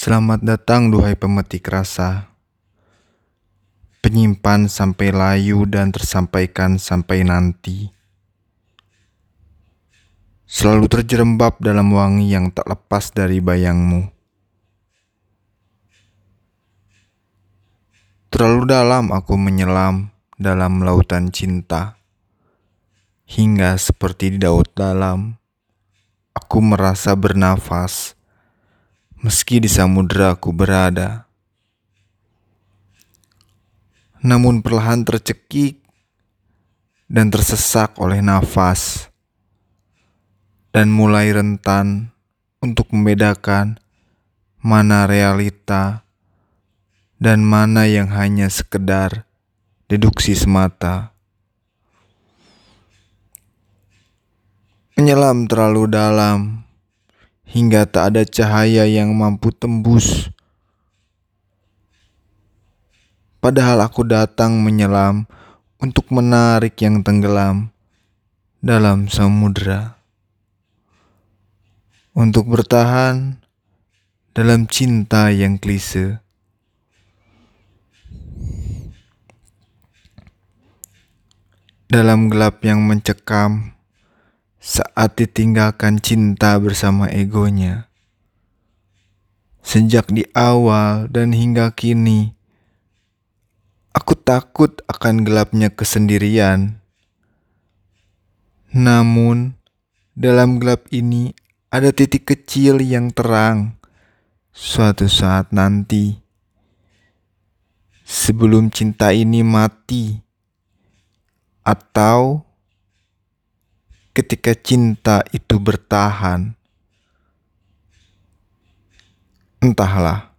Selamat datang duhai pemetik rasa Penyimpan sampai layu dan tersampaikan sampai nanti. Selalu terjerembab dalam wangi yang tak lepas dari bayangmu. Terlalu dalam aku menyelam dalam lautan cinta. Hingga seperti di daud dalam Aku merasa bernafas meski di samudera aku berada. Namun perlahan tercekik dan tersesak oleh nafas dan mulai rentan untuk membedakan mana realita dan mana yang hanya sekedar deduksi semata. Menyelam terlalu dalam hingga tak ada cahaya yang mampu tembus. Padahal aku datang menyelam untuk menarik yang tenggelam dalam samudera. Untuk bertahan dalam cinta yang klise. Dalam gelap yang mencekam, saat ditinggalkan cinta bersama egonya. Sejak di awal dan hingga kini, aku takut akan gelapnya kesendirian. Namun, dalam gelap ini ada titik kecil yang terang suatu saat nanti. Sebelum cinta ini mati, atau ketika cinta itu bertahan. Entahlah.